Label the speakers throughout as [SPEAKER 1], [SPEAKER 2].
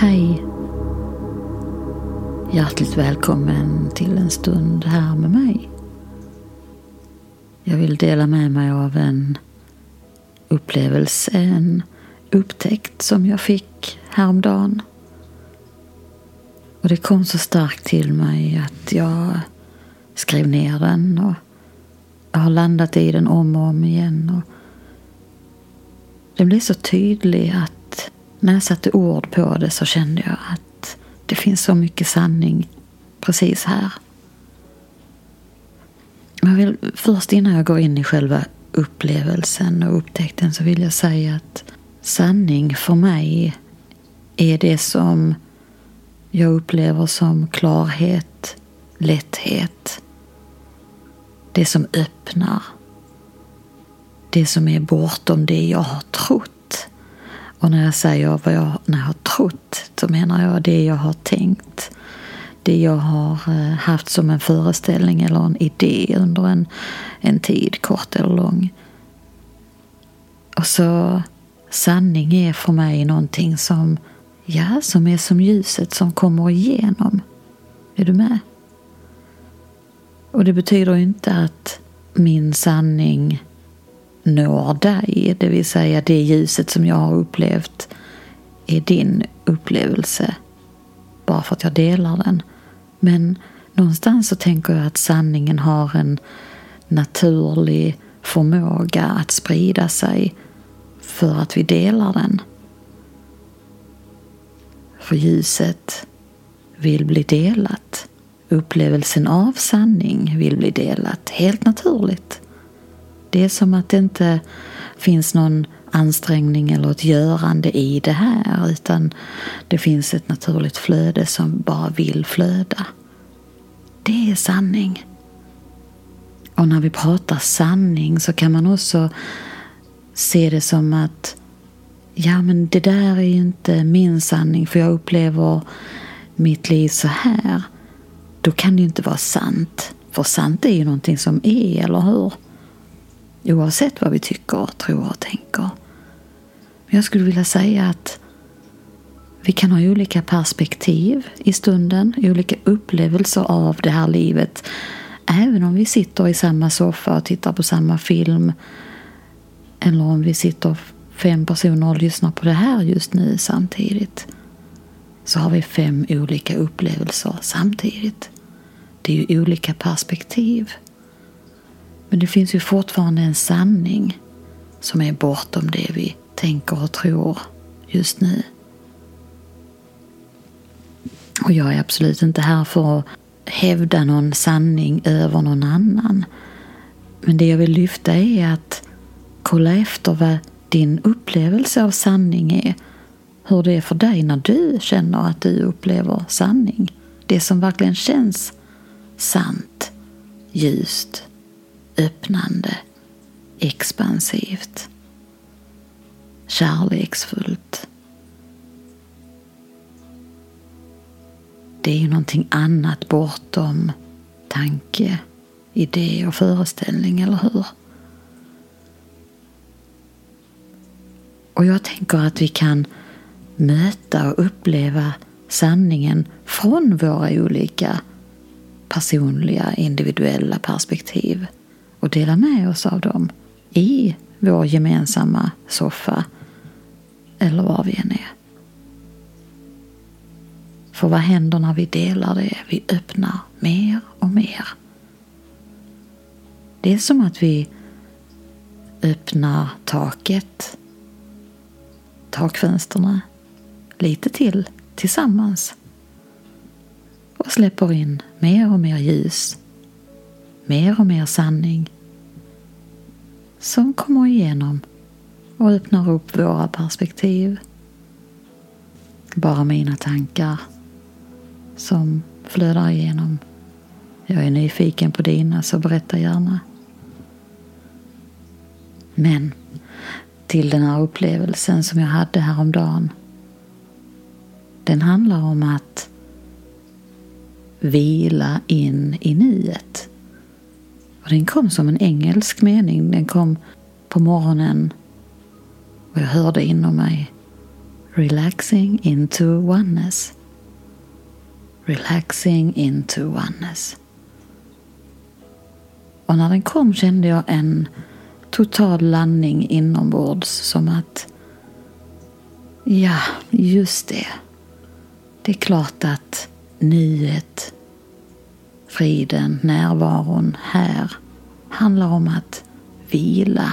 [SPEAKER 1] Hej! Hjärtligt välkommen till en stund här med mig. Jag vill dela med mig av en upplevelse, en upptäckt som jag fick häromdagen. Och det kom så starkt till mig att jag skrev ner den och jag har landat i den om och om igen. Och den blev så tydlig att när jag satte ord på det så kände jag att det finns så mycket sanning precis här. Jag vill först innan jag går in i själva upplevelsen och upptäckten så vill jag säga att sanning för mig är det som jag upplever som klarhet, lätthet. Det som öppnar. Det som är bortom det jag har trott. Och när jag säger vad jag, när jag har trott, så menar jag det jag har tänkt. Det jag har eh, haft som en föreställning eller en idé under en, en tid, kort eller lång. Och så sanning är för mig någonting som, ja, som är som ljuset som kommer igenom. Är du med? Och det betyder inte att min sanning når dig, det vill säga det ljuset som jag har upplevt är din upplevelse bara för att jag delar den. Men någonstans så tänker jag att sanningen har en naturlig förmåga att sprida sig för att vi delar den. För ljuset vill bli delat. Upplevelsen av sanning vill bli delat helt naturligt. Det är som att det inte finns någon ansträngning eller ett görande i det här utan det finns ett naturligt flöde som bara vill flöda. Det är sanning. Och när vi pratar sanning så kan man också se det som att ja men det där är ju inte min sanning för jag upplever mitt liv så här. Då kan det ju inte vara sant. För sant är ju någonting som är, eller hur? Oavsett vad vi tycker, tror och tänker. Men jag skulle vilja säga att vi kan ha olika perspektiv i stunden, olika upplevelser av det här livet. Även om vi sitter i samma soffa och tittar på samma film. Eller om vi sitter fem personer och lyssnar på det här just nu samtidigt. Så har vi fem olika upplevelser samtidigt. Det är ju olika perspektiv. Men det finns ju fortfarande en sanning som är bortom det vi tänker och tror just nu. Och jag är absolut inte här för att hävda någon sanning över någon annan. Men det jag vill lyfta är att kolla efter vad din upplevelse av sanning är. Hur det är för dig när du känner att du upplever sanning. Det som verkligen känns sant, ljust, öppnande, expansivt, kärleksfullt. Det är ju någonting annat bortom tanke, idé och föreställning, eller hur? Och jag tänker att vi kan möta och uppleva sanningen från våra olika personliga, individuella perspektiv och dela med oss av dem i vår gemensamma soffa eller var vi än är. För vad händer när vi delar det? Vi öppnar mer och mer. Det är som att vi öppnar taket, takfönsterna, lite till tillsammans och släpper in mer och mer ljus, mer och mer sanning som kommer igenom och öppnar upp våra perspektiv. Bara mina tankar som flödar igenom. Jag är nyfiken på dina, så berätta gärna. Men till den här upplevelsen som jag hade häromdagen. Den handlar om att vila in i nuet. Och den kom som en engelsk mening. Den kom på morgonen och jag hörde inom mig. Relaxing into oneness. Relaxing into oneness. Och när den kom kände jag en total landning inombords som att ja, just det. Det är klart att nuet, friden, närvaron här handlar om att vila,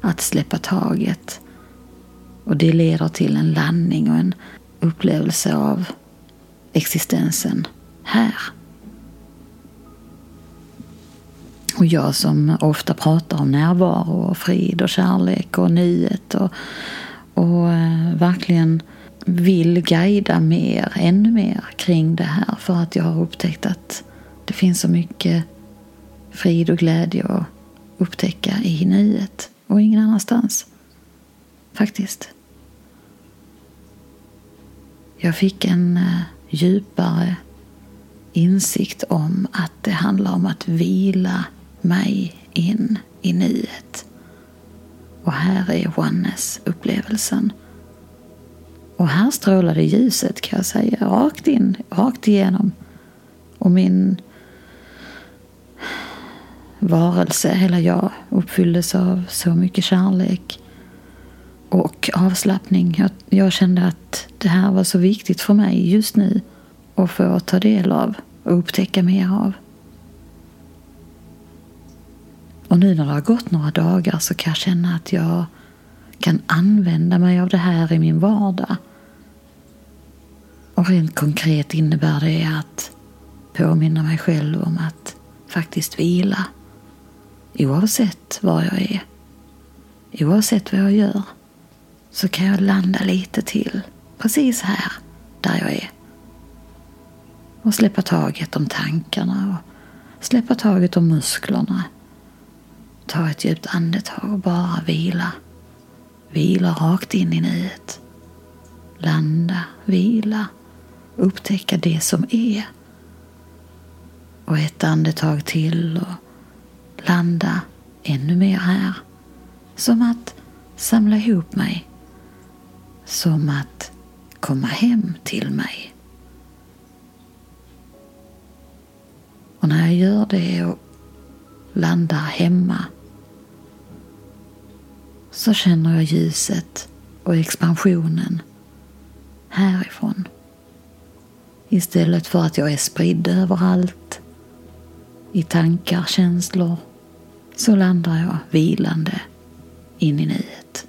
[SPEAKER 1] att släppa taget. Och det leder till en landning och en upplevelse av existensen här. Och jag som ofta pratar om närvaro och frid och kärlek och nuet och, och eh, verkligen vill guida mer, ännu mer kring det här för att jag har upptäckt att det finns så mycket frid och glädje att upptäcka i nuet och ingen annanstans. Faktiskt. Jag fick en eh, djupare insikt om att det handlar om att vila mig in i nuet. Och här är oneness-upplevelsen. Och här strålade ljuset kan jag säga, rakt in, rakt igenom. Och min varelse, hela jag, uppfylldes av så mycket kärlek och avslappning. Jag, jag, kände att det här var så viktigt för mig just nu att få ta del av och upptäcka mer av. Och nu när det har gått några dagar så kan jag känna att jag kan använda mig av det här i min vardag. Och rent konkret innebär det att påminna mig själv om att faktiskt vila. Oavsett var jag är. Oavsett vad jag gör. Så kan jag landa lite till. Precis här, där jag är. Och släppa taget om tankarna och släppa taget om musklerna Ta ett djupt andetag och bara vila. Vila rakt in i nuet. Landa, vila, upptäcka det som är. Och ett andetag till och landa ännu mer här. Som att samla ihop mig. Som att komma hem till mig. Och när jag gör det och landar hemma så känner jag ljuset och expansionen härifrån. Istället för att jag är spridd överallt i tankar, känslor, så landar jag vilande in i nuet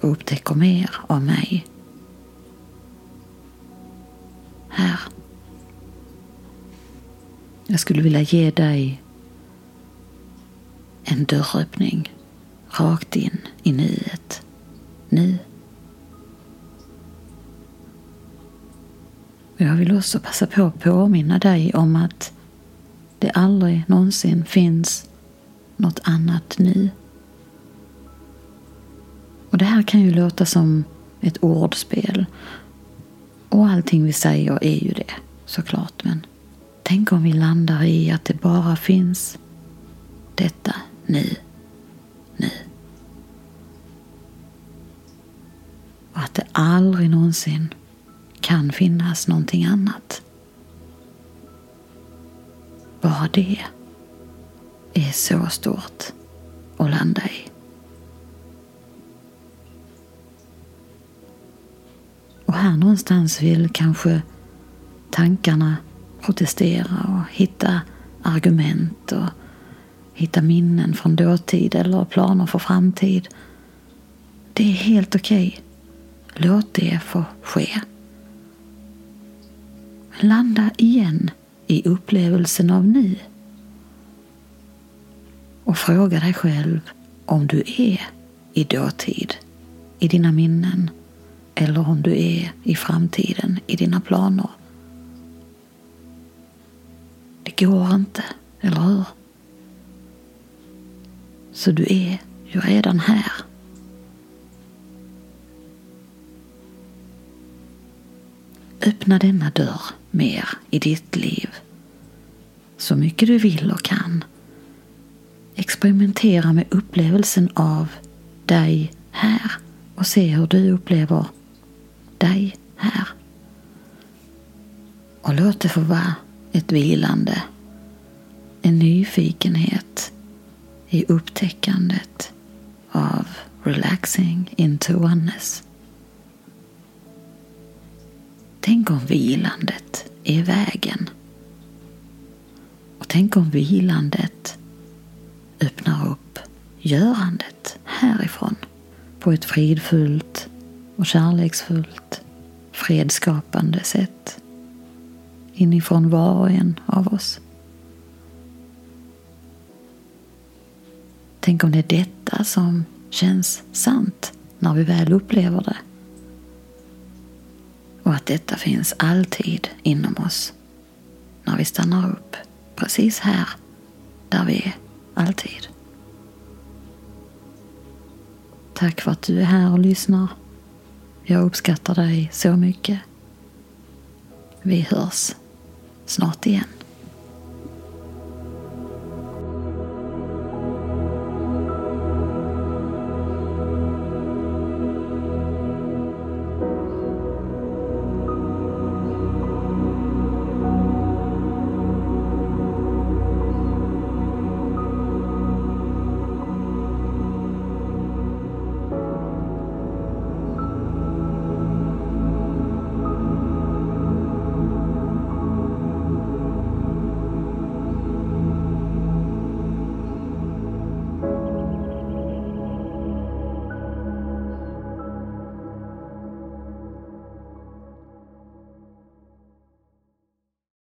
[SPEAKER 1] och upptäcker mer av mig här. Jag skulle vilja ge dig en dörröppning rakt in i nuet. Nu. Jag vill också passa på att påminna dig om att det aldrig någonsin finns något annat nu. Och det här kan ju låta som ett ordspel. Och allting vi säger är ju det, såklart. Men tänk om vi landar i att det bara finns detta nu nu. Och att det aldrig någonsin kan finnas någonting annat. Bara det är så stort att landa i. Och här någonstans vill kanske tankarna protestera och hitta argument och hitta minnen från dåtid eller planer för framtid. Det är helt okej. Okay. Låt det få ske. Landa igen i upplevelsen av nu. Och fråga dig själv om du är i dåtid, i dina minnen eller om du är i framtiden, i dina planer. Det går inte, eller hur? Så du är ju redan här. Öppna denna dörr mer i ditt liv. Så mycket du vill och kan. Experimentera med upplevelsen av dig här och se hur du upplever dig här. Och låt det få vara ett vilande, en nyfikenhet i upptäckandet av relaxing into oneness. Tänk om vilandet är vägen. Tänk om vilandet öppnar upp görandet härifrån på ett fridfullt och kärleksfullt fredskapande sätt inifrån var och en av oss. Tänk om det är detta som känns sant när vi väl upplever det. Och att detta finns alltid inom oss när vi stannar upp precis här där vi är, alltid. Tack för att du är här och lyssnar. Jag uppskattar dig så mycket. Vi hörs snart igen.